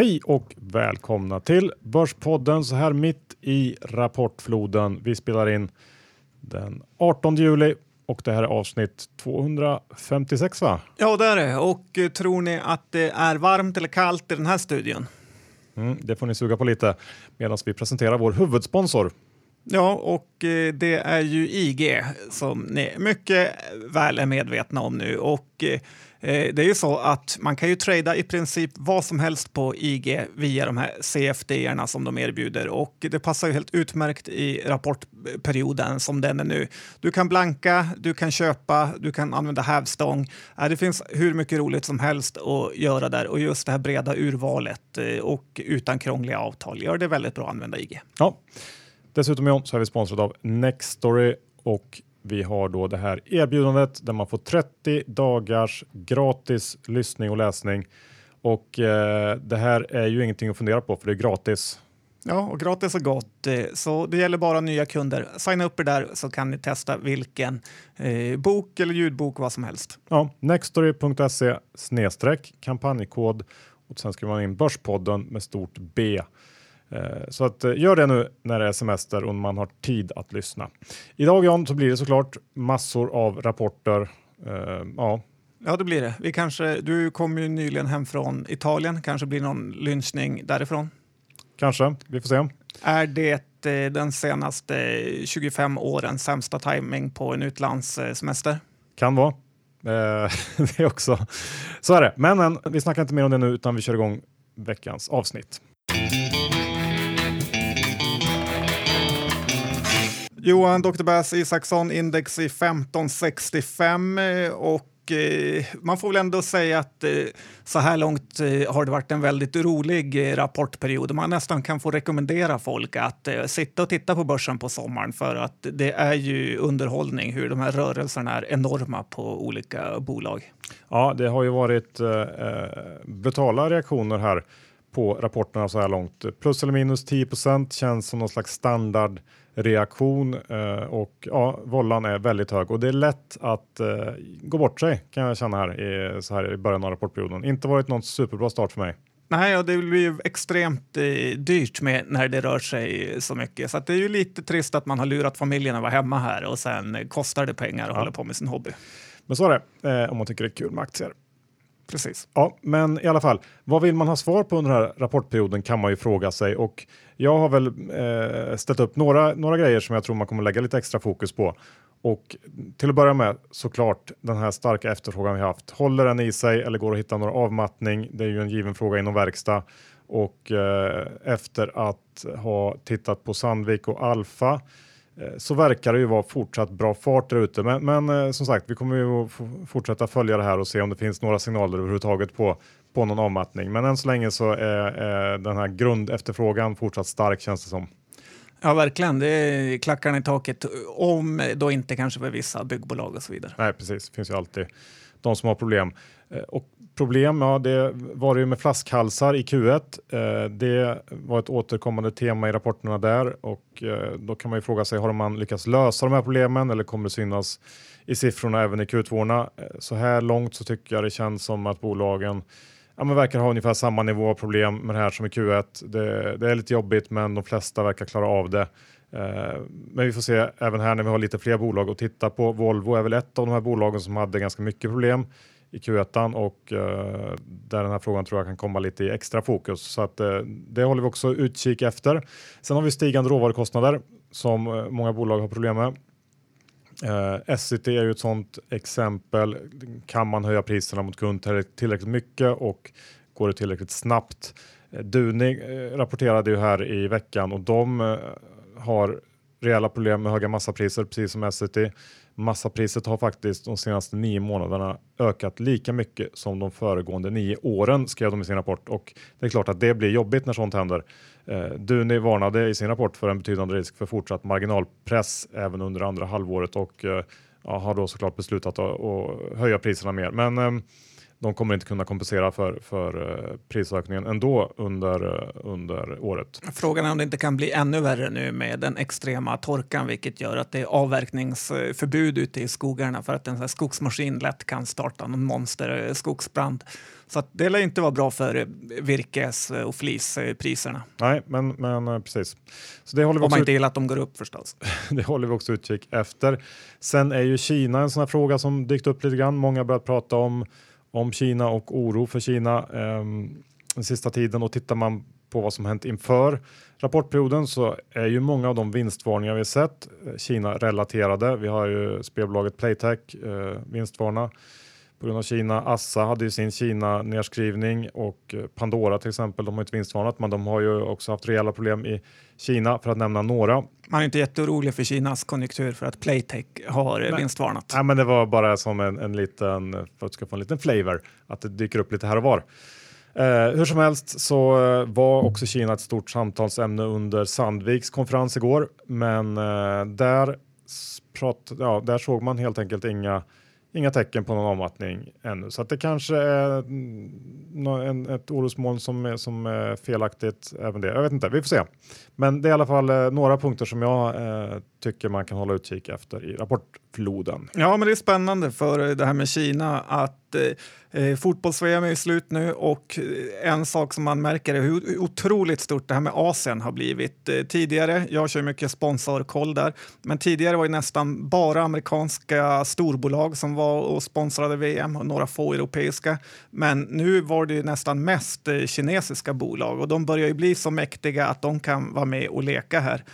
Hej och välkomna till Börspodden så här mitt i rapportfloden. Vi spelar in den 18 juli och det här är avsnitt 256 va? Ja, det är det. Och eh, tror ni att det är varmt eller kallt i den här studion? Mm, det får ni suga på lite medan vi presenterar vår huvudsponsor. Ja, och eh, det är ju IG som ni mycket väl är medvetna om nu. Och eh, Eh, det är ju så att man kan ju trada i princip vad som helst på IG via de här CFD-erna som de erbjuder och det passar ju helt utmärkt i rapportperioden som den är nu. Du kan blanka, du kan köpa, du kan använda hävstång. Eh, det finns hur mycket roligt som helst att göra där och just det här breda urvalet eh, och utan krångliga avtal gör det väldigt bra att använda IG. Ja. Dessutom John, så är vi sponsrade av Nextory och vi har då det här erbjudandet där man får 30 dagars gratis lyssning och läsning. Och eh, det här är ju ingenting att fundera på för det är gratis. Ja, och gratis och gott. Eh, så det gäller bara nya kunder. Signa upp er där så kan ni testa vilken eh, bok eller ljudbok, vad som helst. Ja, nextory.se snedstreck kampanjkod och sen skriver man in Börspodden med stort B. Eh, så att, eh, gör det nu när det är semester och man har tid att lyssna. Idag Jan så blir det såklart massor av rapporter. Uh, ja. ja, det blir det. Vi kanske, du kom ju nyligen hem från Italien. Kanske blir någon lynchning därifrån? Kanske, vi får se. Är det den senaste 25 årens sämsta timing på en utlandssemester? Kan vara. det är också. Så är det. Men, men vi snackar inte mer om det nu utan vi kör igång veckans avsnitt. Johan Dr. Bass Isaksson, index i 1565 eh, och eh, man får väl ändå säga att eh, så här långt har det varit en väldigt rolig rapportperiod. Man nästan kan få rekommendera folk att sitta och titta på börsen på sommaren för att det är ju underhållning hur de här rörelserna är enorma på olika bolag. Ja, det har ju varit brutala reaktioner här på rapporterna så här långt. Plus eller minus 10% känns som någon slags standard reaktion eh, och ja, vollan är väldigt hög och det är lätt att eh, gå bort sig kan jag känna här i, så här i början av rapportperioden. Inte varit någon superbra start för mig. Nej, och det blir ju extremt eh, dyrt med när det rör sig så mycket. Så det är ju lite trist att man har lurat familjen att vara hemma här och sen kostar det pengar att ja. hålla på med sin hobby. Men så är det eh, om man tycker det är kul med aktier. Precis. Ja, men i alla fall, vad vill man ha svar på under den här rapportperioden kan man ju fråga sig och jag har väl eh, ställt upp några, några grejer som jag tror man kommer lägga lite extra fokus på. Och till att börja med såklart den här starka efterfrågan vi haft. Håller den i sig eller går det att hitta någon avmattning? Det är ju en given fråga inom verkstad och eh, efter att ha tittat på Sandvik och Alfa så verkar det ju vara fortsatt bra fart där ute. Men, men eh, som sagt, vi kommer ju fortsätta följa det här och se om det finns några signaler överhuvudtaget på, på någon avmattning. Men än så länge så är, är den här grundefterfrågan fortsatt stark känns det som. Ja, verkligen. Det är klackarna i taket. Om då inte kanske för vissa byggbolag och så vidare. Nej, precis. Det finns ju alltid de som har problem. Eh, och problem, ja det var det ju med flaskhalsar i Q1. Eh, det var ett återkommande tema i rapporterna där och eh, då kan man ju fråga sig, har man lyckats lösa de här problemen eller kommer det synas i siffrorna även i Q2? Så här långt så tycker jag det känns som att bolagen ja, men verkar ha ungefär samma nivå av problem med det här som i Q1. Det, det är lite jobbigt, men de flesta verkar klara av det. Eh, men vi får se även här när vi har lite fler bolag att titta på. Volvo är väl ett av de här bolagen som hade ganska mycket problem i Q1 och eh, där den här frågan tror jag kan komma lite i extra fokus. Så att eh, det håller vi också utkik efter. Sen har vi stigande råvarukostnader som många bolag har problem med. Eh, SCT är ju ett sådant exempel. Kan man höja priserna mot kund tillräckligt mycket och går det tillräckligt snabbt? Duni rapporterade ju här i veckan och de har rejäla problem med höga massapriser precis som Essity. Massapriset har faktiskt de senaste nio månaderna ökat lika mycket som de föregående nio åren skrev de i sin rapport och det är klart att det blir jobbigt när sånt händer. Eh, Duni varnade i sin rapport för en betydande risk för fortsatt marginalpress även under andra halvåret och eh, ja, har då såklart beslutat att, att höja priserna mer. Men eh, de kommer inte kunna kompensera för, för uh, prisökningen ändå under, uh, under året. Frågan är om det inte kan bli ännu värre nu med den extrema torkan, vilket gör att det är avverkningsförbud ute i skogarna för att en skogsmaskin lätt kan starta någon monster skogsbrand. Så det lär inte vara bra för virkes och flispriserna. Nej, men, men precis. Så det håller vi Om man inte gillar att de går upp förstås. det håller vi också utkik efter. Sen är ju Kina en sån här fråga som dykt upp lite grann. Många har börjat prata om, om Kina och oro för Kina ehm, den sista tiden och tittar man på vad som hänt inför rapportperioden så är ju många av de vinstvarningar vi sett eh, Kina relaterade. Vi har ju spelbolaget Playtech eh, vinstvarna på grund av Kina. Assa hade ju sin Kina nedskrivning och eh, Pandora till exempel. De har inte vinstvarnat, men de har ju också haft rejäla problem i Kina för att nämna några. Man är inte jätteorolig för Kinas konjunktur för att Playtech har Nej. vinstvarnat. Nej, men det var bara som en, en liten, för att ska få en liten flavor, att det dyker upp lite här och var. Eh, hur som helst så eh, var också Kina ett stort samtalsämne under Sandviks konferens igår, men eh, där, prat, ja, där såg man helt enkelt inga inga tecken på någon avmattning ännu. Så att det kanske är mm, en, ett orosmoln som är, som är felaktigt även det. Jag vet inte, vi får se. Men det är i alla fall eh, några punkter som jag eh, tycker man kan hålla utkik efter i floden. Ja, men det är spännande för eh, det här med Kina att eh, eh Fotbolls-VM är slut nu och eh, en sak som man märker är hur otroligt stort det här med Asien har blivit. Eh, tidigare, jag kör mycket sponsorkoll där, men tidigare var det nästan bara amerikanska storbolag som var och sponsrade VM och några få europeiska. Men nu var det nästan mest eh, kinesiska bolag och de börjar ju bli så mäktiga att de kan vara med och leka här.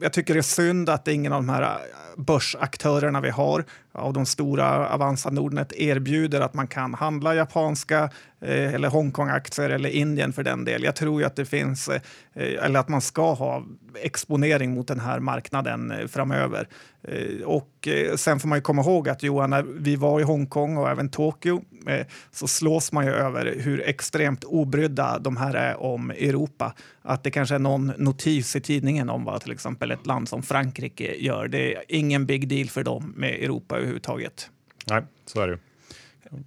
Jag tycker det är synd att ingen av de här börsaktörerna vi har av de stora Avanza Nordnet erbjuder att man kan handla japanska eh, eller Hongkong-aktier eller Indien för den del. Jag tror ju att det finns, eh, eller att man ska ha exponering mot den här marknaden eh, framöver. Eh, och eh, sen får man ju komma ihåg att Johan, när vi var i Hongkong och även Tokyo eh, så slås man ju över hur extremt obrydda de här är om Europa. Att det kanske är någon notis i tidningen om vad till exempel ett land som Frankrike gör. Det är ingen big deal för dem med Europa överhuvudtaget. Nej, så är det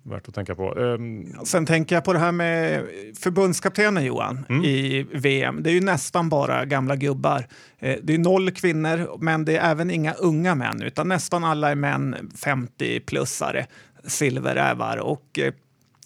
Värt att tänka på. Um... Sen tänker jag på det här med förbundskaptenen Johan mm. i VM. Det är ju nästan bara gamla gubbar. Eh, det är noll kvinnor, men det är även inga unga män, utan nästan alla är män 50-plussare, silverävar. Och eh,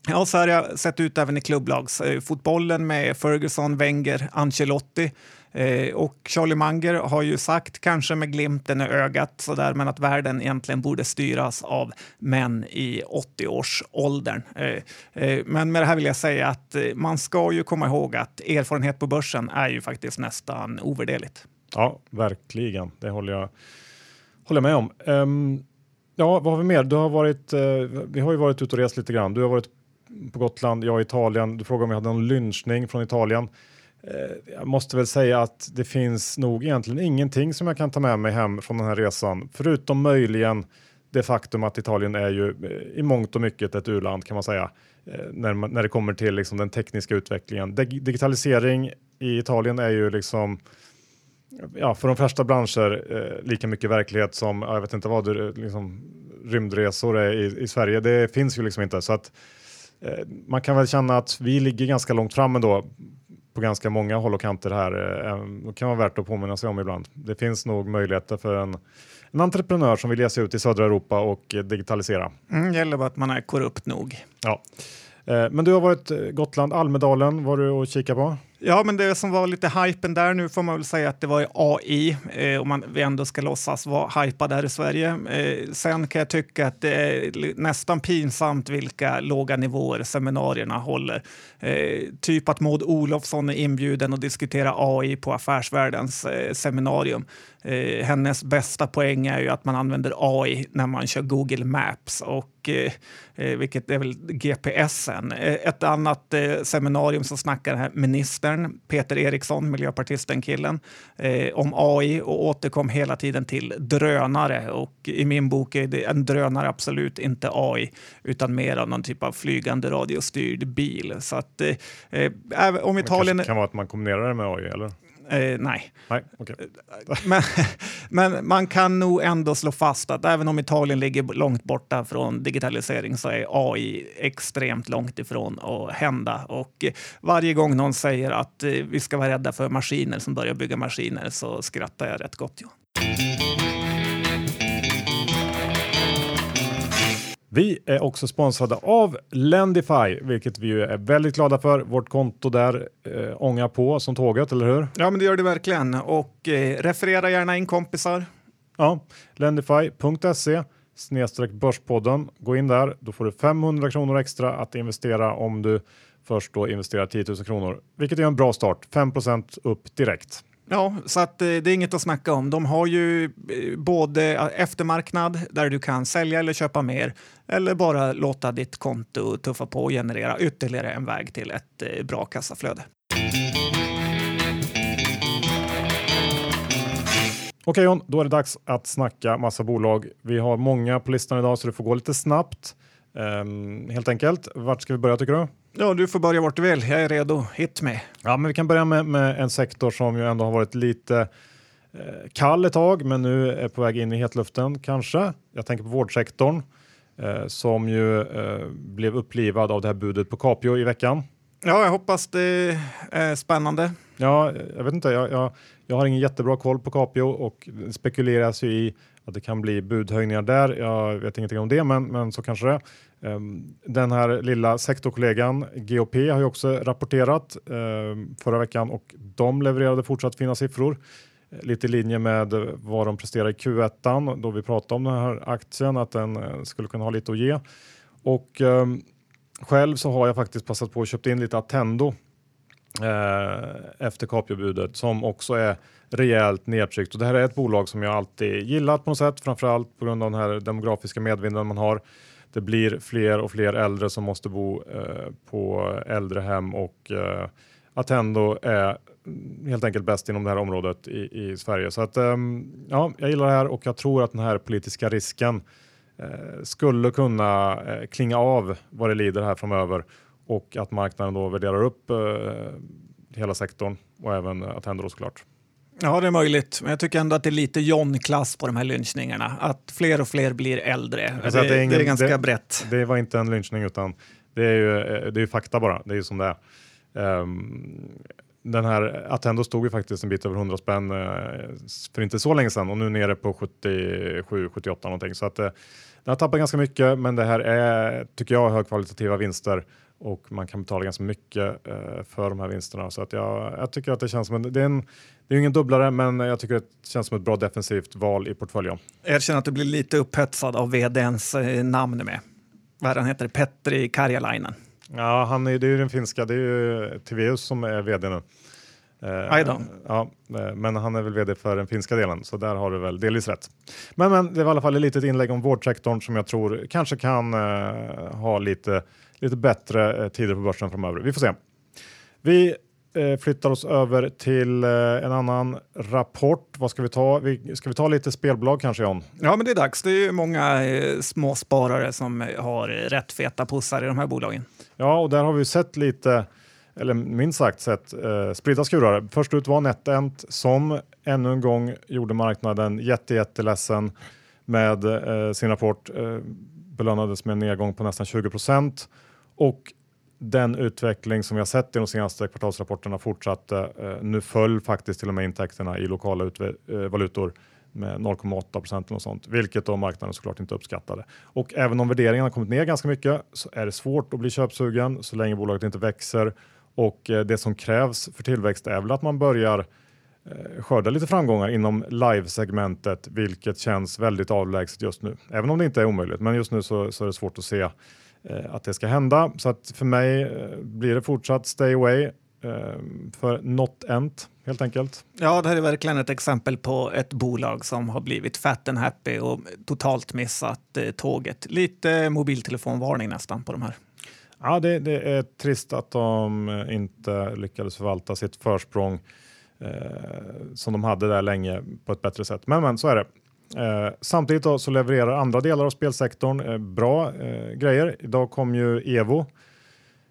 Ja, så har jag sett ut även i klubblagsfotbollen med Ferguson, Wenger, Ancelotti. Eh, och Charlie Munger har ju sagt, kanske med glimten i ögat, sådär, men att världen egentligen borde styras av män i 80-årsåldern. Eh, eh, men med det här vill jag säga att eh, man ska ju komma ihåg att erfarenhet på börsen är ju faktiskt nästan ovärderligt. Ja, verkligen. Det håller jag, håller med om. Um, ja, vad har vi mer? Du har varit, uh, vi har ju varit ute och rest lite grann. Du har varit på Gotland, jag i Italien. Du frågade om jag hade någon lynchning från Italien. Eh, jag måste väl säga att det finns nog egentligen ingenting som jag kan ta med mig hem från den här resan, förutom möjligen det faktum att Italien är ju eh, i mångt och mycket ett urland kan man säga eh, när, man, när det kommer till liksom den tekniska utvecklingen. digitalisering i Italien är ju liksom ja, för de flesta branscher eh, lika mycket verklighet som jag vet inte vad liksom, rymdresor är i, i Sverige. Det finns ju liksom inte så att eh, man kan väl känna att vi ligger ganska långt fram ändå på ganska många håll och kanter här. Eh, det kan vara värt att påminna sig om ibland. Det finns nog möjligheter för en, en entreprenör som vill ge sig ut i södra Europa och digitalisera. Mm, gäller bara att man är korrupt nog. Ja. Eh, men du har varit eh, Gotland, Almedalen var du och kika på? Ja, men det som var lite hypen där nu får man väl säga att det var AI, eh, om man vi ändå ska låtsas vara hypade här i Sverige. Eh, sen kan jag tycka att det är nästan pinsamt vilka låga nivåer seminarierna håller. Eh, typ att Maud Olofsson är inbjuden att diskutera AI på Affärsvärldens eh, seminarium. Eh, hennes bästa poäng är ju att man använder AI när man kör Google Maps och eh, eh vilket är väl GPSen. Eh, ett annat eh, seminarium som snackar här ministern Peter Eriksson, miljöpartisten killen, eh, om AI och återkom hela tiden till drönare och i min bok är det en drönare absolut inte AI utan mer av någon typ av flygande radiostyrd bil. Så att om Italien... Det kan vara att man kombinerar det med AI eller? Eh, nej. nej okay. men, men, man kan nog ändå slå fast att även om Italien ligger långt borta från digitalisering så är AI extremt långt ifrån att hända. Och varje gång någon säger att eh, vi ska vara rädda för maskiner som börjar bygga maskiner så skrattar jag rätt gott. Ja. Vi är också sponsrade av Lendify, vilket vi är väldigt glada för. Vårt konto där eh, ångar på som tåget, eller hur? Ja, men det gör det verkligen. Och eh, referera gärna in kompisar. Ja, lendify.se snedstreck Börspodden. Gå in där, då får du 500 kronor extra att investera om du först då investerar 10 000 kronor, vilket är en bra start. 5% upp direkt. Ja, så att, eh, det är inget att snacka om. De har ju eh, både eftermarknad där du kan sälja eller köpa mer eller bara låta ditt konto tuffa på och generera ytterligare en väg till ett eh, bra kassaflöde. Okej John, då är det dags att snacka massa bolag. Vi har många på listan idag så det får gå lite snabbt. Um, helt enkelt. Vart ska vi börja tycker du? Ja, du får börja vart du vill. Jag är redo. Hit me. Ja, men vi kan börja med, med en sektor som ju ändå har varit lite eh, kall ett tag, men nu är på väg in i hetluften kanske. Jag tänker på vårdsektorn eh, som ju eh, blev upplivad av det här budet på Capio i veckan. Ja, jag hoppas det är spännande. Ja, jag vet inte. Jag, jag, jag har ingen jättebra koll på Capio och det spekuleras ju i att det kan bli budhöjningar där. Jag vet ingenting om det, men, men så kanske det. Ehm, den här lilla sektorkollegan GOP har ju också rapporterat ehm, förra veckan och de levererade fortsatt fina siffror. Lite i linje med vad de presterar i Q1 då vi pratade om den här aktien, att den eh, skulle kunna ha lite att ge. Och ehm, själv så har jag faktiskt passat på att köpa in lite Attendo eh, efter Capio-budet som också är rejält nedtryckt. Och det här är ett bolag som jag alltid gillat på något sätt, framförallt på grund av den här demografiska medvinden man har. Det blir fler och fler äldre som måste bo eh, på äldrehem och eh, Attendo är helt enkelt bäst inom det här området i, i Sverige. Så att, eh, ja, jag gillar det här och jag tror att den här politiska risken eh, skulle kunna eh, klinga av vad det lider här framöver och att marknaden då värderar upp eh, hela sektorn och även Attendo såklart. Ja, det är möjligt. Men jag tycker ändå att det är lite John-klass på de här lynchningarna. Att fler och fler blir äldre. Det, det, är ingen, det, är ganska det, brett. Det var inte en lynchning utan det är ju, det är ju fakta bara. Det är ju som det är. Um, den här Attendo stod ju faktiskt en bit över 100 spänn uh, för inte så länge sedan och nu nere på 77-78 någonting. Så att uh, den har tappat ganska mycket, men det här är, tycker jag, högkvalitativa vinster och man kan betala ganska mycket uh, för de här vinsterna. Så att jag, jag tycker att det känns som en, det är en det är ingen dubblare, men jag tycker det känns som ett bra defensivt val i portföljen. Jag känner att du blir lite upphetsad av vdns eh, namn med. Vad han heter? Petri Karjalainen. Ja, han är, det är ju den finska. Det är ju Tiveus som är vd nu. Eh, ja, eh, men han är väl vd för den finska delen, så där har du väl delvis rätt. Men, men det var i alla fall ett litet inlägg om vårdsektorn som jag tror kanske kan eh, ha lite, lite bättre eh, tider på börsen framöver. Vi får se. Vi Eh, flyttar oss över till eh, en annan rapport. Vad ska vi ta? Vi, ska vi ta lite spelbolag kanske John? Ja, men det är dags. Det är många eh, små sparare som har rätt feta pussar i de här bolagen. Ja, och där har vi sett lite, eller minst sagt sett eh, spridda skurar. Först ut var NetEnt som ännu en gång gjorde marknaden jätte, jätteledsen med eh, sin rapport. Eh, belönades med en nedgång på nästan 20 procent och den utveckling som vi har sett i de senaste kvartalsrapporterna fortsatte. Eh, nu föll faktiskt till och med intäkterna i lokala eh, valutor med 0,8 procent och sånt, vilket då marknaden såklart inte uppskattade. Och även om värderingen har kommit ner ganska mycket så är det svårt att bli köpsugen så länge bolaget inte växer och eh, det som krävs för tillväxt är väl att man börjar skörda lite framgångar inom live-segmentet, vilket känns väldigt avlägset just nu. Även om det inte är omöjligt, men just nu så, så är det svårt att se att det ska hända. Så att för mig eh, blir det fortsatt stay away eh, för not ent helt enkelt. Ja, det här är verkligen ett exempel på ett bolag som har blivit fat and happy och totalt missat tåget. Lite mobiltelefonvarning nästan på de här. Ja, det, det är trist att de inte lyckades förvalta sitt försprång eh, som de hade där länge på ett bättre sätt. Men, men så är det. Eh, samtidigt då, så levererar andra delar av spelsektorn eh, bra eh, grejer. Idag kom ju Evo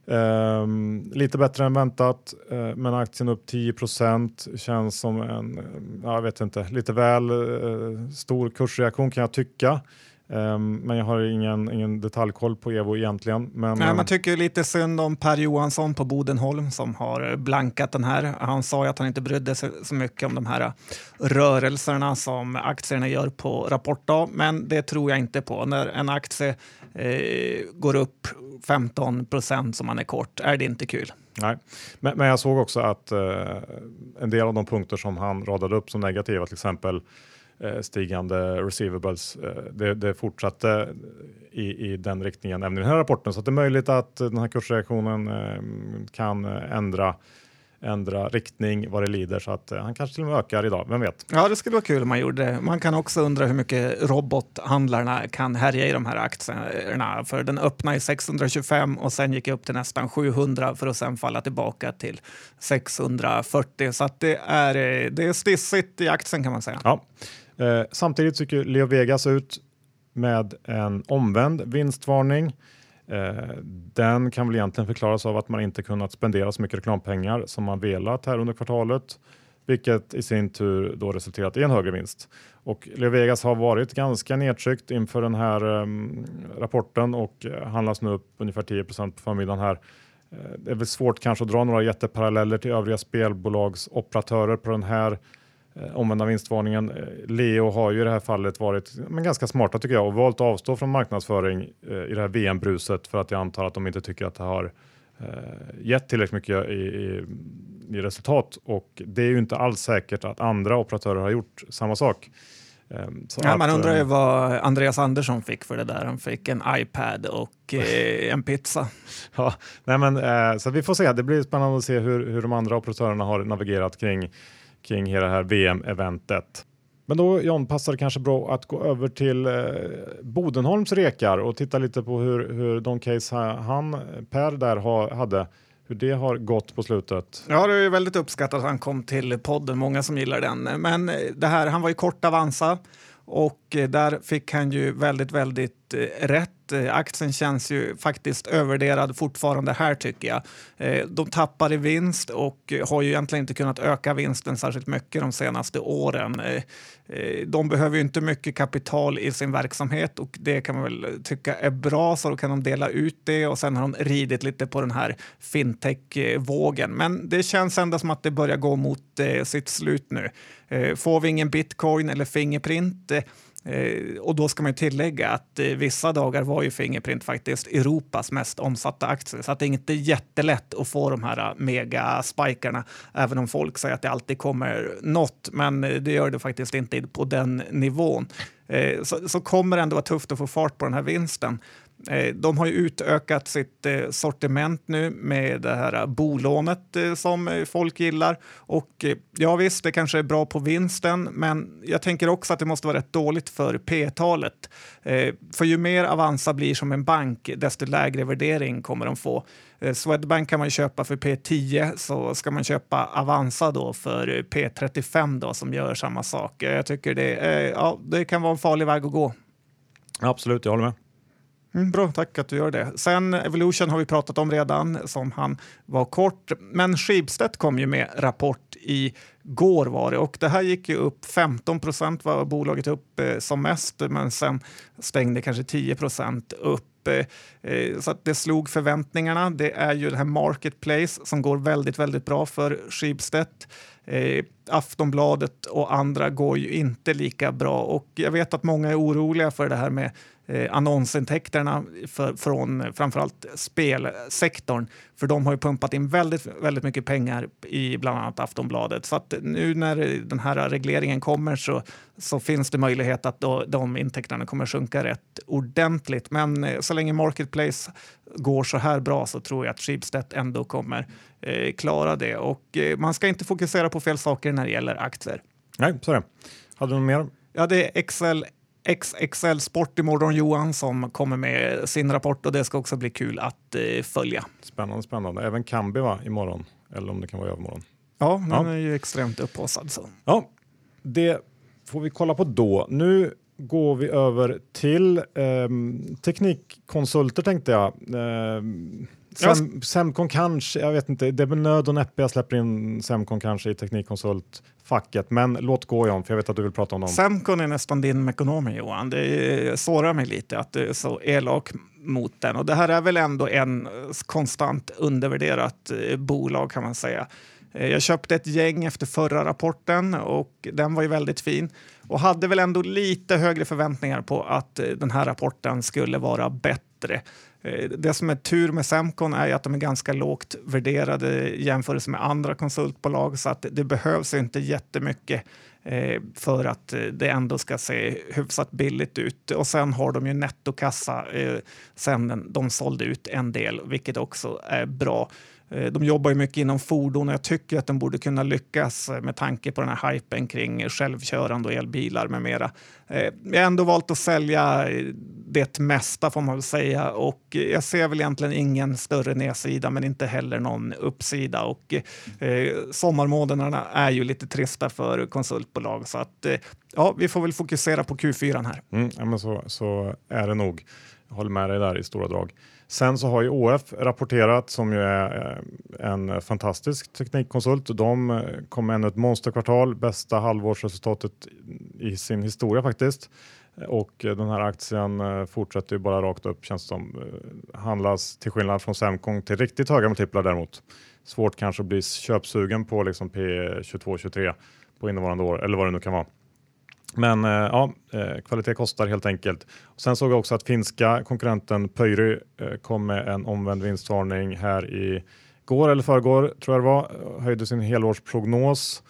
ehm, lite bättre än väntat, eh, men aktien upp 10% känns som en, jag vet inte, lite väl eh, stor kursreaktion kan jag tycka. Um, men jag har ingen, ingen detaljkoll på Evo egentligen. Men, Nej, man tycker lite synd om Per Johansson på Bodenholm som har blankat den här. Han sa ju att han inte brydde sig så mycket om de här rörelserna som aktierna gör på rapportdag, men det tror jag inte på. När en aktie eh, går upp 15 procent som man är kort är det inte kul. Nej, men, men jag såg också att eh, en del av de punkter som han radade upp som negativa, till exempel eh, stigande receivables, eh, det, det fortsatte i, i den riktningen även i den här rapporten. Så det är möjligt att den här kursreaktionen eh, kan ändra ändra riktning vad det lider så att eh, han kanske till och med ökar idag, vem vet? Ja, det skulle vara kul om man gjorde det. Man kan också undra hur mycket robothandlarna kan härja i de här aktierna. För den öppnade i 625 och sen gick upp till nästan 700 för att sen falla tillbaka till 640. Så det är, eh, det är stissigt i aktien kan man säga. Ja. Eh, samtidigt tycker Leo Vegas ut med en omvänd vinstvarning. Eh, den kan väl egentligen förklaras av att man inte kunnat spendera så mycket reklampengar som man velat här under kvartalet, vilket i sin tur då resulterat i en högre vinst. Och Leo Vegas har varit ganska nedtryckt inför den här eh, rapporten och eh, handlas nu upp ungefär 10% på förmiddagen här. Eh, det är väl svårt kanske att dra några jätteparalleller till övriga spelbolagsoperatörer på den här omvända vinstvarningen. Eh, Leo har ju i det här fallet varit men ganska smarta tycker jag och valt att avstå från marknadsföring eh, i det här VM-bruset för att jag antar att de inte tycker att det har gett tillräckligt mycket i, i, i, resultat och det är ju inte alls säkert att andra operatörer har gjort samma sak. Så ja, att, man undrar ju vad Andreas Andersson fick för det där. Han fick en iPad och en pizza. Ja, nej men, så vi får se. Det blir spännande att se hur, hur de andra operatörerna har navigerat kring kring hela det här VM-eventet. Men då John passar det kanske bra att gå över till eh, Bodenholms rekar och titta lite på hur, hur de case han, Per där ha, hade, hur det har gått på slutet. Ja, det är väldigt uppskattat att han kom till podden, många som gillar den. Men eh, det här, han var ju kort Avanza och eh, där fick han ju väldigt, väldigt eh, rätt. Eh, aktien känns ju faktiskt övervärderad fortfarande här tycker jag. De tappar i vinst och har ju egentligen inte kunnat öka vinsten särskilt mycket de senaste åren. De behöver ju inte mycket kapital i sin verksamhet och det kan man väl tycka är bra så då kan de dela ut det och sen har de ridit lite på den här fintech-vågen. Men det känns ändå som att det börjar gå mot sitt slut nu. Eh, får vi ingen bitcoin eller fingerprint eh, eh, och då ska man tillägga att vissa dagar var ju Fingerprint faktiskt Europas mest omsatta aktie. Så att det är inte jättelätt att få de här megaspikarna, även om folk säger att det alltid kommer något. Men det gör det faktiskt inte på den nivån. Så, så kommer det ändå vara tufft att få fart på den här vinsten. Eh, de har ju utökat sitt eh, sortiment nu med det här eh, bolånet som folk gillar. Och ja visst, det kanske är bra på vinsten, men jag tänker också att det måste vara rätt dåligt för P-talet. För ju mer Avanza blir som en bank, desto lägre värdering kommer de få. Swedbank kan man köpa för P10, så ska man köpa Avanza då för P35 då, som gör samma sak. Jag tycker det, ja, det kan vara en farlig väg att gå. Absolut, jag håller med. Mm, bra, tack att du gör det. Sen Evolution har vi pratat om redan, som han var kort. Men Schibsted kom ju med rapport i går var det och det här gick ju upp 15 procent var bolaget upp eh, som mest, men sen stängde kanske 10 procent upp. Eh, eh, så att det slog förväntningarna. Det är ju det här Marketplace som går väldigt, väldigt bra för Schibsted. Eh, Aftonbladet och andra går ju inte lika bra och jag vet att många är oroliga för det här med eh, annonsintäkterna för, från framförallt spelsektorn. För de har ju pumpat in väldigt, väldigt mycket pengar i bland annat Aftonbladet. Så att nu när den här regleringen kommer så, så finns det möjlighet att då, de intäkterna kommer sjunka rätt ordentligt. Men eh, så länge Marketplace går så här bra så tror jag att Schibsted ändå kommer eh, klara det. Och eh, man ska inte fokusera på fel saker när det gäller aktier. Nej, så är det. Hade du något mer? Ja, det är Excel XXL Sport imorgon Johan som kommer med sin rapport och det ska också bli kul att eh, följa. Spännande, spännande. Även Kambi va, imorgon, eller om det kan vara övermorgon. Ja, den ja. är ju extremt upphaussad. Så. Ja, det får vi kolla på då. Nu går vi över till eh, teknikkonsulter tänkte jag. Eh, Sem, Semcon kanske, jag vet inte, det är väl nöd och näppe jag släpper in Semcon kanske i teknikkonsultfacket, men låt gå John, för jag vet att du vill prata om dem. Semcon är nästan din Mekonomi Johan. Det sårar mig lite att du är så elak mot den. Och det här är väl ändå en konstant undervärderat eh, bolag kan man säga. Eh, jag köpte ett gäng efter förra rapporten och den var ju väldigt fin och hade väl ändå lite högre förväntningar på att eh, den här rapporten skulle vara bättre. Eh, det som är tur med Semcon är att de är ganska lågt värderade jämfört med andra konsultbolag så att det behövs inte jättemycket eh, för att eh, det ändå ska se hyfsat billigt ut. Och sen har de ju nettokassa sen de sålde ut en del, vilket också är bra. De jobbar ju mycket inom fordon och jag tycker att de borde kunna lyckas med tanke på den här hypen kring självkörande och elbilar med mera. Jag har ändå valt att sälja det mesta får man väl säga och jag ser väl egentligen ingen större nedsida men inte heller någon uppsida och eh, sommarmånaderna är ju lite trista för konsultbolag så att eh, ja, vi får väl fokusera på Q4 här. Mm, ja, men så, så är det nog. Jag håller med dig där i stora drag. Sen så har ju ÅF rapporterat som ju är eh, en fantastisk teknikkonsult. De eh, kom med ännu ett monsterkvartal, bästa halvårsresultatet i sin historia faktiskt. Och eh, den här aktien eh, fortsätter ju bara rakt upp känns som. Eh, handlas till skillnad från Semcon till riktigt höga multiplar däremot. Svårt kanske att bli köpsugen på liksom P22, 23 på innevarande år eller vad det nu kan vara. Men ja, kvalitet kostar helt enkelt. Sen såg jag också att finska konkurrenten Pöyry kom med en omvänd vinstvarning här i går eller förrgår tror jag det var, höjde sin helårsprognos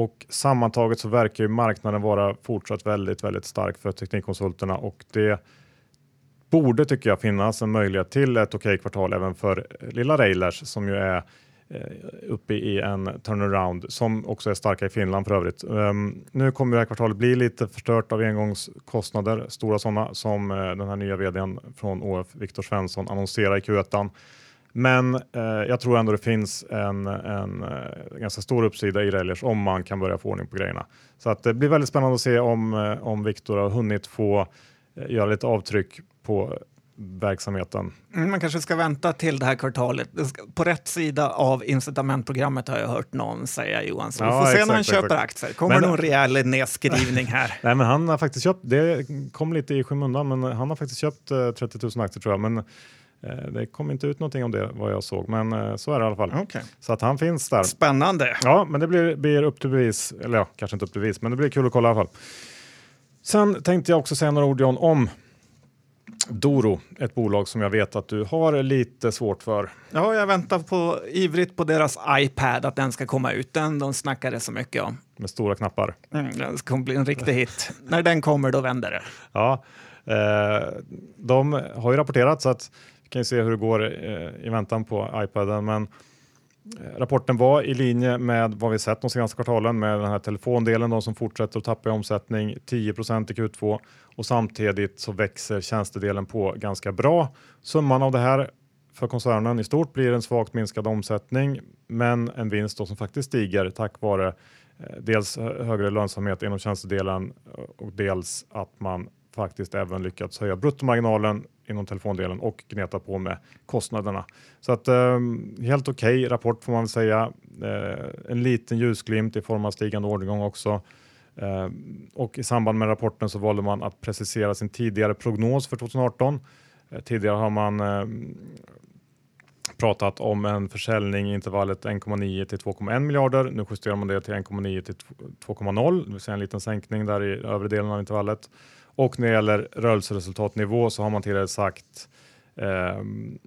och sammantaget så verkar ju marknaden vara fortsatt väldigt, väldigt stark för teknikkonsulterna och det borde tycker jag finnas en möjlighet till ett okej kvartal även för eh, lilla Railers som ju är eh, uppe i en turnaround som också är starka i Finland för övrigt. Um, nu kommer det här kvartalet bli lite förstört av engångskostnader, stora sådana som uh, den här nya vdn från ÅF, Viktor Svensson, annonserar i Q1. Men uh, jag tror ändå det finns en, en uh, ganska stor uppsida i Relish om man kan börja få ordning på grejerna. Så att det blir väldigt spännande att se om, om Viktor har hunnit få göra lite avtryck på verksamheten. Mm, man kanske ska vänta till det här kvartalet. På rätt sida av incitamentprogrammet har jag hört någon säga Johan. Så ja, vi får se exakt, när han köper exakt. aktier. Kommer men, någon rejäl nedskrivning här? Nej, men han har faktiskt köpt, det kom lite i skymundan, men han har faktiskt köpt eh, 30 000 aktier tror jag. Men eh, det kom inte ut någonting om det vad jag såg, men eh, så är det i alla fall. Okay. Så att han finns där. Spännande. Ja, men det blir, blir upp till bevis, eller ja, kanske inte upp till bevis, men det blir kul att kolla i alla fall. Sen tänkte jag också säga några ord John, om Doro, ett bolag som jag vet att du har lite svårt för. Ja, jag väntar på, ivrigt på deras iPad, att den ska komma ut. Den de snackade så mycket om. Med stora knappar. Mm, den kommer bli en riktig hit. När den kommer, då vänder det. Ja, eh, de har ju rapporterat så att kan ju se hur det går eh, i väntan på iPaden. Men Eh, rapporten var i linje med vad vi sett de senaste kvartalen med den här telefondelen de som fortsätter att tappa i omsättning 10% i Q2 och samtidigt så växer tjänstedelen på ganska bra. Summan av det här för koncernen i stort blir en svagt minskad omsättning men en vinst som faktiskt stiger tack vare eh, dels högre lönsamhet inom tjänstedelen eh, och dels att man faktiskt även lyckats höja bruttomarginalen inom telefondelen och gneta på med kostnaderna. Så att eh, helt okej okay rapport får man väl säga. Eh, en liten ljusglimt i form av stigande ordergång också. Eh, och i samband med rapporten så valde man att precisera sin tidigare prognos för 2018. Eh, tidigare har man eh, pratat om en försäljning i intervallet 1,9 till 2,1 miljarder. Nu justerar man det till 1,9 till 2,0, det vill säga en liten sänkning där i övre delen av intervallet. Och när det gäller rörelseresultatnivå så har man tidigare sagt eh,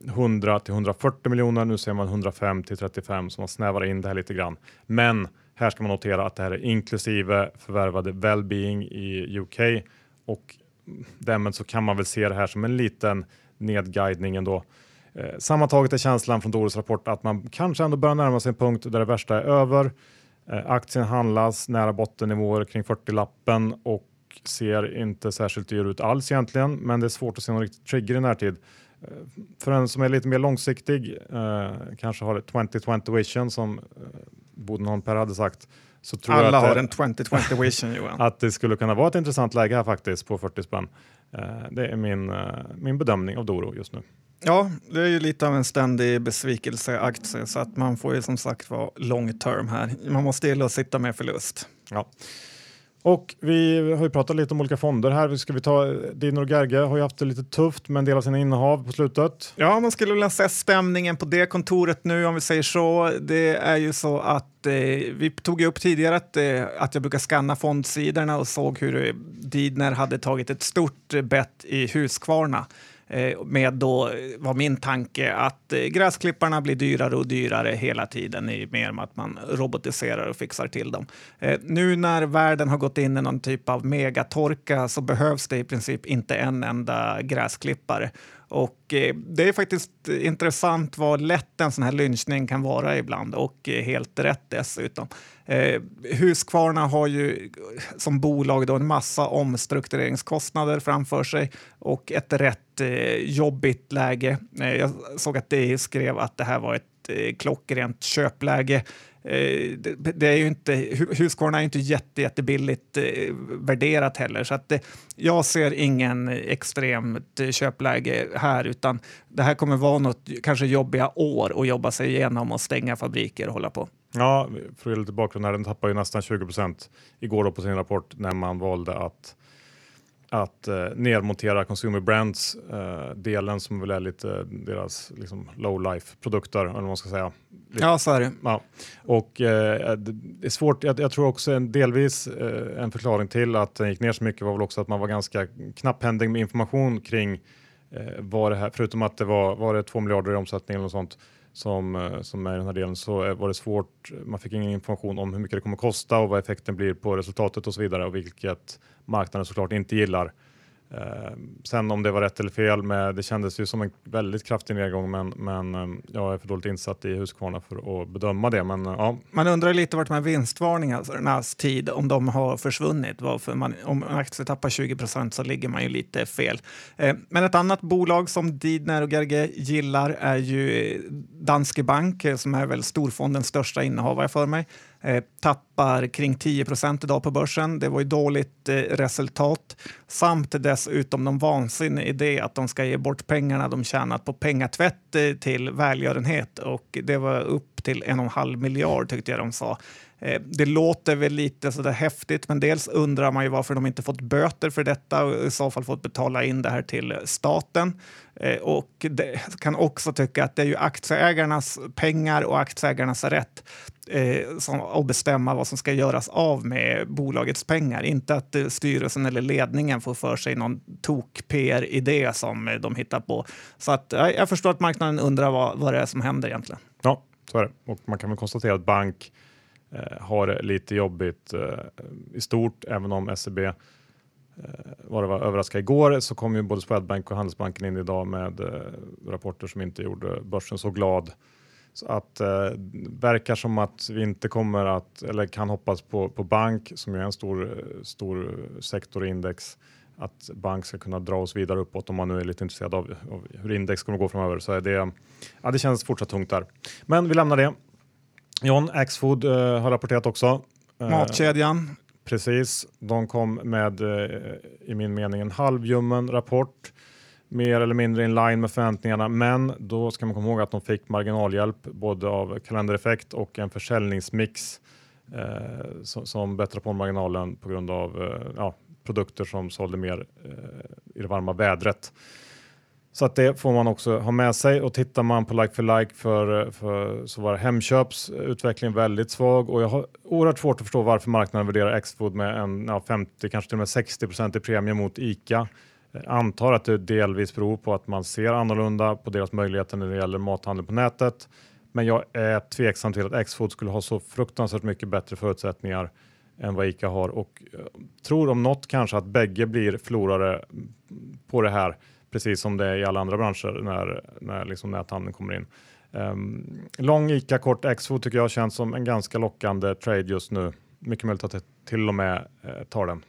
100 till 140 miljoner. Nu ser man 105 till 35 så man snävar in det här lite grann. Men här ska man notera att det här är inklusive förvärvade Wellbeing i UK och därmed så kan man väl se det här som en liten nedguidning ändå. Eh, sammantaget är känslan från Doris rapport att man kanske ändå börjar närma sig en punkt där det värsta är över. Eh, aktien handlas nära bottennivåer kring 40-lappen och ser inte särskilt dyr ut alls egentligen, men det är svårt att se någon riktig trigger i närtid. Eh, för en som är lite mer långsiktig, eh, kanske har 2020 vision som eh, Bodenholm Per hade sagt. Så tror Alla jag att, har en 2020 vision Johan. att det skulle kunna vara ett intressant läge här faktiskt på 40 spänn. Eh, det är min, eh, min bedömning av Doro just nu. Ja, det är ju lite av en ständig besvikelseaktie så att man får ju som sagt vara long term här. Man måste gilla att sitta med förlust. Ja. Och vi har ju pratat lite om olika fonder här. Ska vi ta Dinor Gerge har ju haft det lite tufft med en del av sina innehav på slutet. Ja, man skulle vilja se stämningen på det kontoret nu om vi säger så. Det är ju så att eh, vi tog upp tidigare att, eh, att jag brukar skanna fondsidorna och såg hur Didner hade tagit ett stort eh, bett i Huskvarna. Eh, med då eh, var min tanke att eh, gräsklipparna blir dyrare och dyrare hela tiden i mer med att man robotiserar och fixar till dem. Nu när världen har gått in i någon typ av megatorka så behövs det i princip inte en enda gräsklippare. Och eh, det är faktiskt intressant vad lätt en sån här lynchning kan vara ibland och eh, helt rätt dessutom. Eh, Husqvarna har ju som bolag då en massa omstruktureringskostnader framför sig och ett rätt eh, jobbigt läge. Eh, jag såg att DI skrev att det här var ett eh, klockrent köpläge. Eh, det, det, är ju inte, Husqvarna är inte jätte, jättebilligt eh, värderat heller, så att det, jag ser ingen extremt eh, köpläge här, utan det här kommer vara något kanske jobbiga år att jobba sig igenom och stänga fabriker och hålla på. Ja, för att ge lite bakgrund här, den tappar ju nästan 20 procent igår på sin rapport när man valde att att eh, nedmontera Consumer Brands eh, delen som väl är lite deras liksom, low life produkter eller vad man ska säga. Lite, ja, så är det. Ja. Och eh, det är svårt. Jag, jag tror också en delvis eh, en förklaring till att den gick ner så mycket var väl också att man var ganska knapphändig med information kring eh, vad det här, förutom att det var, var det 2 miljarder i omsättning eller något sånt som, eh, som är i den här delen så var det svårt. Man fick ingen information om hur mycket det kommer kosta och vad effekten blir på resultatet och så vidare och vilket marknaden såklart inte gillar. Eh, sen om det var rätt eller fel, med, det kändes ju som en väldigt kraftig nedgång men, men eh, jag är för dåligt insatt i Husqvarna för att bedöma det. Men, eh, ja. Man undrar lite vart de här vinstvarningarnas alltså tid, om de har försvunnit. Varför man, om en aktie tappar 20 procent så ligger man ju lite fel. Eh, men ett annat bolag som Didner och Gerge gillar är ju eh, Danske Bank eh, som är väl storfondens största innehavare för mig. Eh, tappar kring 10 procent idag på börsen. Det var ju dåligt eh, resultat samt dessutom någon vansinnig idé att de ska ge bort pengarna de tjänat på pengatvätt eh, till välgörenhet och det var upp till en och en halv miljard tyckte jag de sa. Eh, det låter väl lite sådär häftigt, men dels undrar man ju varför de inte fått böter för detta och i så fall fått betala in det här till staten. Eh, och det kan också tycka att det är ju aktieägarnas pengar och aktieägarnas rätt eh, som, bestämma vad som ska göras av med bolagets pengar. Inte att eh, styrelsen eller ledningen får för sig någon tok-PR-idé som eh, de hittar på. Så att, jag förstår att marknaden undrar vad, vad det är som händer egentligen. Ja, så är det. Och man kan väl konstatera att bank Eh, har det lite jobbigt eh, i stort, även om SEB eh, var det var överraskade igår så kom ju både Swedbank och Handelsbanken in idag med eh, rapporter som inte gjorde börsen så glad. Så att eh, verkar som att vi inte kommer att eller kan hoppas på, på bank som är en stor, stor sektor i index att bank ska kunna dra oss vidare uppåt om man nu är lite intresserad av, av hur index kommer att gå framöver så är det. Ja, det känns fortsatt tungt där. Men vi lämnar det. John Axfood uh, har rapporterat också. Uh, Matkedjan. Precis, de kom med uh, i min mening en halvljummen rapport. Mer eller mindre in line med förväntningarna, men då ska man komma ihåg att de fick marginalhjälp både av kalendereffekt och en försäljningsmix eh, som, som bättrar på marginalen på grund av eh, ja, produkter som sålde mer eh, i det varma vädret. Så att det får man också ha med sig och tittar man på like for like för, för så var Hemköps utveckling väldigt svag och jag har oerhört svårt att förstå varför marknaden värderar Xfood med en ja, 50, kanske till och med 60 i premie mot ICA. Jag antar att det delvis beror på att man ser annorlunda på deras möjligheter när det gäller mathandel på nätet. Men jag är tveksam till att Xfood skulle ha så fruktansvärt mycket bättre förutsättningar än vad ICA har och eh, tror om något kanske att bägge blir förlorare på det här precis som det är i alla andra branscher när, när liksom näthandeln kommer in. Um, lång ICA, kort Xfood tycker jag känns som en ganska lockande trade just nu. Mycket möjligt att jag till och med eh, tar den.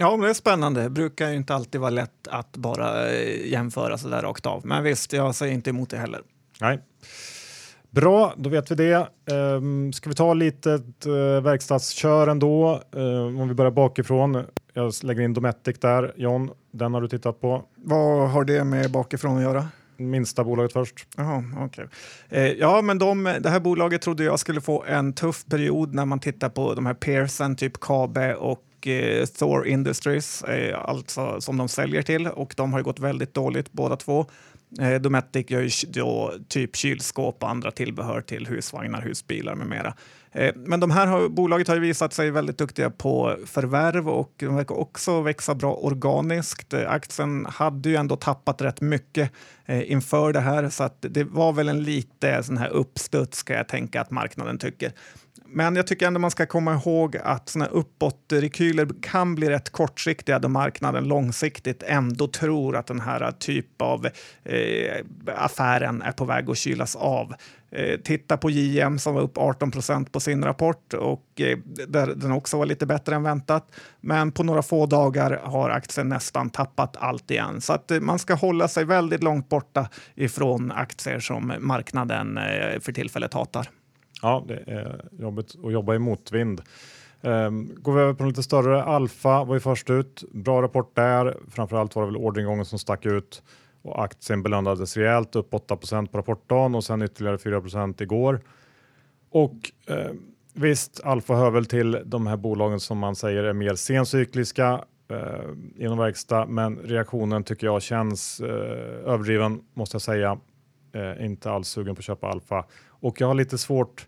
Ja, det är spännande. Det brukar ju inte alltid vara lätt att bara eh, jämföra så där rakt av. Men visst, jag säger inte emot det heller. Nej. Bra, då vet vi det. Um, ska vi ta lite uh, verkstadskör ändå? Uh, om vi börjar bakifrån. Jag lägger in Dometic där. John, den har du tittat på. Vad har det med bakifrån att göra? minsta bolaget först. Jaha, okay. Eh, ja, men de, det här bolaget trodde jag skulle få en tuff period när man tittar på de här Pearson, typ Kabe och eh, Thor Industries, eh, alltså som de säljer till och de har gått väldigt dåligt båda två. Eh, Dometic gör ju då typ kylskåp och andra tillbehör till husvagnar, husbilar med mera. Eh, men de här har, bolaget har ju visat sig väldigt duktiga på förvärv och de verkar också växa bra organiskt. Eh, aktien hade ju ändå tappat rätt mycket eh, inför det här så att det var väl en lite sån här uppstuds ska jag tänka att marknaden tycker. Men jag tycker ändå man ska komma ihåg att såna uppåtrekyler kan bli rätt kortsiktiga då marknaden långsiktigt ändå tror att den här typ av eh, affären är på väg att kylas av. Eh, titta på JM som var upp 18 procent på sin rapport och eh, där den också var lite bättre än väntat. Men på några få dagar har aktien nästan tappat allt igen. Så att eh, man ska hålla sig väldigt långt borta ifrån aktier som marknaden eh, för tillfället hatar. Ja, det är jobbigt att jobba i motvind. Um, går vi över på en lite större, Alfa var ju först ut. Bra rapport där. Framförallt var det väl orderingången som stack ut och aktien belönades rejält, upp 8% på rapportdagen och sen ytterligare 4% igår. Och eh, visst, Alfa hör väl till de här bolagen som man säger är mer sencykliska eh, inom verkstad, men reaktionen tycker jag känns eh, överdriven måste jag säga. Eh, inte alls sugen på att köpa Alfa och jag har lite svårt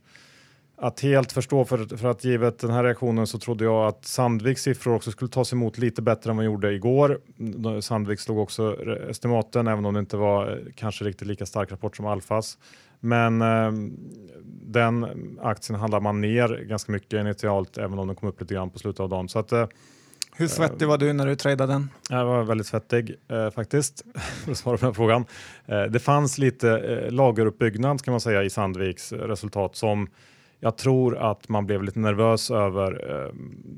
att helt förstå för, för att givet den här reaktionen så trodde jag att Sandviks siffror också skulle tas emot lite bättre än vad de gjorde igår. Sandvik slog också estimaten även om det inte var eh, kanske riktigt lika stark rapport som Alfas. Men eh, den aktien handlar man ner ganska mycket initialt även om den kom upp lite grann på slutet av dagen. Så att, eh, hur svettig var du när du tradade den? Jag var väldigt svettig eh, faktiskt, för att svara på den frågan. Eh, det fanns lite eh, lageruppbyggnad kan man säga i Sandviks resultat som jag tror att man blev lite nervös över, eh,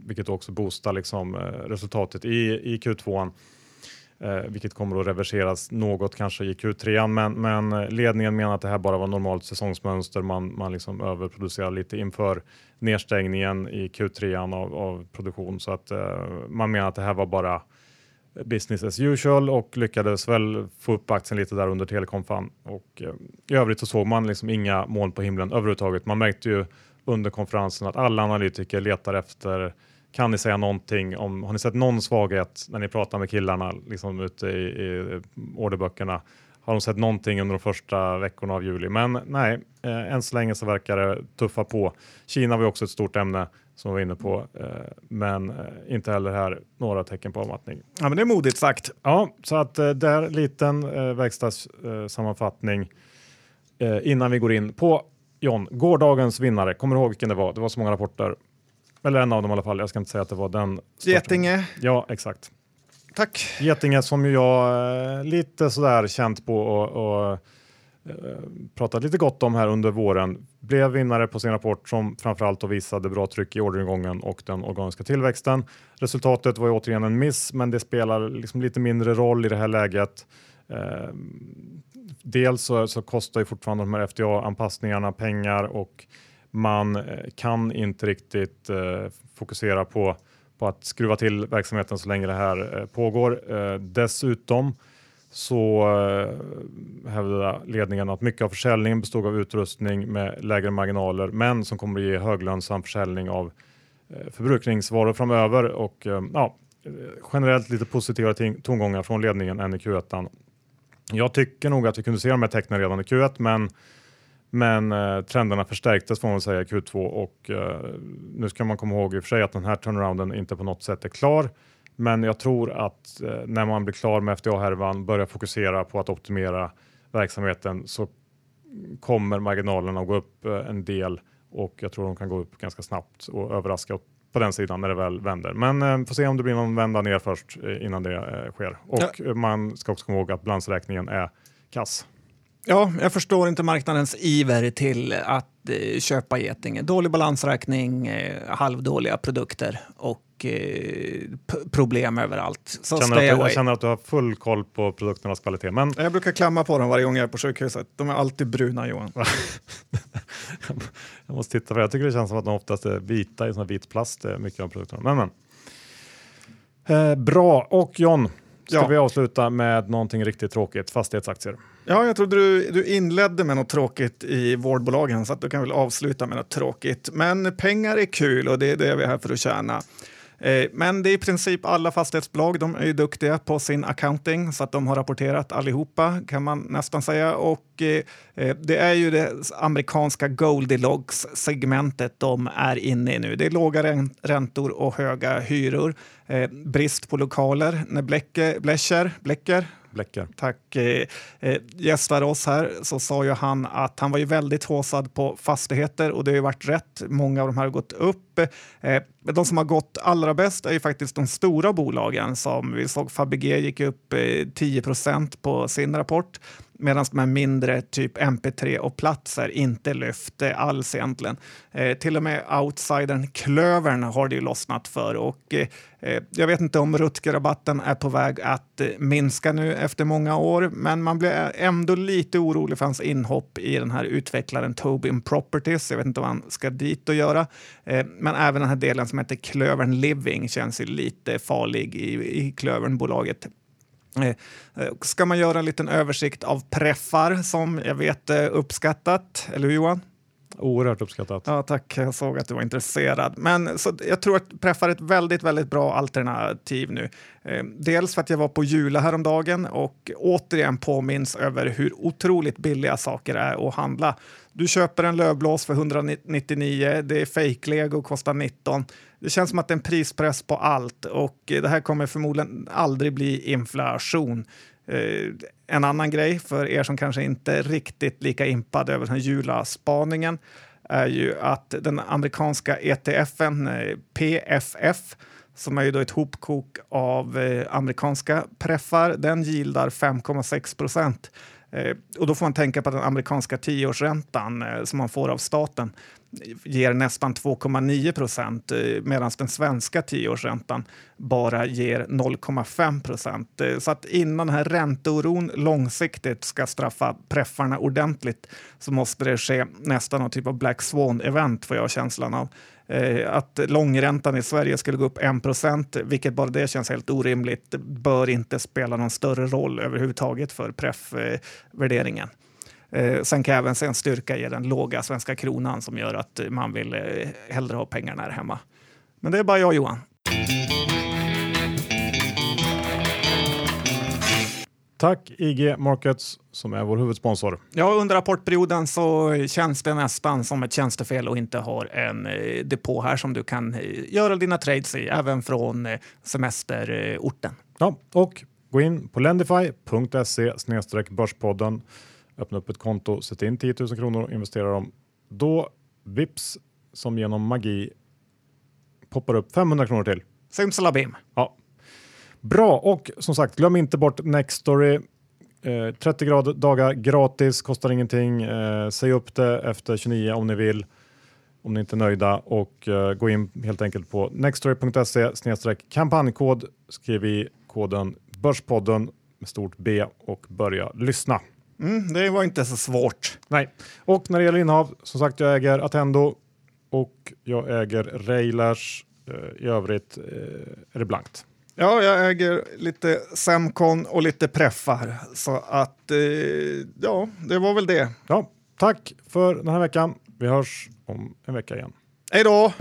vilket också boostar liksom, eh, resultatet i, i Q2. Eh, vilket kommer att reverseras något kanske i Q3. Men, men ledningen menar att det här bara var normalt säsongsmönster. Man, man liksom överproducerar lite inför nedstängningen i Q3 av, av produktion. Så att eh, man menar att det här var bara business as usual och lyckades väl få upp aktien lite där under telekomfan. Och eh, i övrigt så såg man liksom inga moln på himlen överhuvudtaget. Man märkte ju under konferensen att alla analytiker letar efter kan ni säga någonting om, har ni sett någon svaghet när ni pratar med killarna liksom ute i, i orderböckerna? Har de sett någonting under de första veckorna av juli? Men nej, eh, än så länge så verkar det tuffa på. Kina var också ett stort ämne som vi var inne på, eh, men eh, inte heller här några tecken på avmattning. Ja, men det är modigt sagt. Ja, så att eh, där liten eh, verkstadssammanfattning eh, innan vi går in på John, gårdagens vinnare. Kommer du ihåg vilken det var? Det var så många rapporter. Eller en av dem i alla fall. Jag ska inte säga att det var den. Getinge. Ja, exakt. Tack. Getinge som ju jag eh, lite sådär känt på och, och eh, pratat lite gott om här under våren. Blev vinnare på sin rapport som framförallt visade bra tryck i orderingången och den organiska tillväxten. Resultatet var ju återigen en miss, men det spelar liksom lite mindre roll i det här läget. Eh, dels så, så kostar ju fortfarande de här FDA-anpassningarna pengar och man eh, kan inte riktigt eh, fokusera på, på att skruva till verksamheten så länge det här eh, pågår. Eh, dessutom så eh, hävdar ledningen att mycket av försäljningen bestod av utrustning med lägre marginaler men som kommer att ge höglönsam försäljning av eh, förbrukningsvaror framöver och eh, ja, eh, generellt lite positiva tongångar från ledningen än i Q1. Jag tycker nog att vi kunde se de här tecknen redan i Q1 men men eh, trenderna förstärktes får man säga i Q2 och eh, nu ska man komma ihåg i och för sig att den här turnarounden inte på något sätt är klar. Men jag tror att eh, när man blir klar med FDA-härvan, börjar fokusera på att optimera verksamheten så kommer marginalerna att gå upp eh, en del och jag tror de kan gå upp ganska snabbt och överraska på den sidan när det väl vänder. Men eh, får se om det blir någon vända ner först eh, innan det eh, sker. Och ja. man ska också komma ihåg att balansräkningen är kass. Ja, jag förstår inte marknadens iver till att eh, köpa Getinge. Dålig balansräkning, eh, halvdåliga produkter och eh, problem överallt. Så känner att du, jag känner att du har full koll på produkternas kvalitet. Men... Jag brukar klamma på dem varje gång jag är på sjukhuset. De är alltid bruna Johan. jag måste titta, för jag tycker det känns som att de oftast är vita i sån vit plast, mycket av produkterna. Men, men. Eh, bra, och John, ska ja. vi avsluta med någonting riktigt tråkigt, fastighetsaktier. Ja, jag trodde du, du inledde med något tråkigt i vårdbolagen så att du kan väl avsluta med något tråkigt. Men pengar är kul och det är det vi är här för att tjäna. Eh, men det är i princip alla fastighetsbolag. De är ju duktiga på sin accounting så att de har rapporterat allihopa kan man nästan säga. Och eh, eh det är ju det amerikanska Goldilocks-segmentet de är inne i nu. Det är låga räntor och höga hyror. Eh, brist på lokaler. När Blecher, Blecker, Bläcker. Tack. Eh, eh gästade oss här så sa ju han att han var ju väldigt håsad på fastigheter och det har ju varit rätt. Många av de här har gått upp. Eh, de som har gått allra bäst är ju faktiskt de stora bolagen som vi såg Fabege gick upp eh, 10% på sin rapport medan de här mindre, typ MP3 och platser, inte lyfte alls egentligen. Eh, till och med outsidern Klövern har det ju lossnat för och eh, jag vet inte om Rutger-rabatten är på väg att eh, minska nu efter många år, men man blir ändå lite orolig för hans inhopp i den här utvecklaren Tobin Properties. Jag vet inte vad han ska dit och göra, eh, men även den här delen som heter Klövern Living känns ju lite farlig i, i Klövernbolaget. Eh, eh, ska man göra en liten översikt av preffar som jag vet är uppskattat, eller hur Johan? Oerhört uppskattat. Ja, tack, jag såg att du var intresserad. Men så, jag tror att Preffar är ett väldigt, väldigt bra alternativ nu. Eh, dels för att jag var på Jula häromdagen och återigen påminns över hur otroligt billiga saker är att handla. Du köper en lövblås för 199, det är fake-lego och kostar 19. Det känns som att det är en prispress på allt och det här kommer förmodligen aldrig bli inflation. Eh, en annan grej för er som kanske inte är riktigt lika impade över den Jula-spaningen är ju att den amerikanska ETFen eh, PFF som är ju då ett hopkok av eh, amerikanska preffar, den gildar 5,6 procent. Eh, och då får man tänka på att den amerikanska tioårsräntan eh, som man får av staten ger nästan 2,9 procent eh, medan den svenska tioårsräntan bara ger 0,5 procent. Så att innan den här ränteoron långsiktigt ska straffa preffarna ordentligt så måste det ske nästan någon typ av Black Swan-event får jag känslan av. Eh, att långräntan i Sverige skulle gå upp 1 procent, vilket bara det känns helt orimligt, bör inte spela någon större roll överhuvudtaget för preffvärderingen. Eh, sen kan jag även se en styrka i den låga svenska kronan som gör att man vill eh, hellre ha pengarna här hemma. Men det är bara jag Johan. Tack IG Markets som är vår huvudsponsor. Ja, under rapportperioden så känns det nästan som ett tjänstefel att inte ha en eh, depå här som du kan eh, göra dina trades i, även från eh, semesterorten. Ja, och gå in på lendify.se börspodden öppna upp ett konto, sätta in 10 000 kronor och investera dem. Då vips som genom magi poppar upp 500 kronor till. Simsalabim! Ja. Bra och som sagt glöm inte bort Nextory. Eh, 30 grad, dagar gratis, kostar ingenting. Eh, säg upp det efter 29 om ni vill om ni inte är nöjda och uh, gå in helt enkelt på nextory.se kampanjkod. Skriv i koden Börspodden med stort B och börja lyssna. Mm, det var inte så svårt. Nej, och när det gäller innehav, som sagt, jag äger Attendo och jag äger Railers. Eh, I övrigt eh, är det blankt. Ja, jag äger lite Semcon och lite Preffar. Så att, eh, ja, det var väl det. Ja, tack för den här veckan. Vi hörs om en vecka igen. Hej då!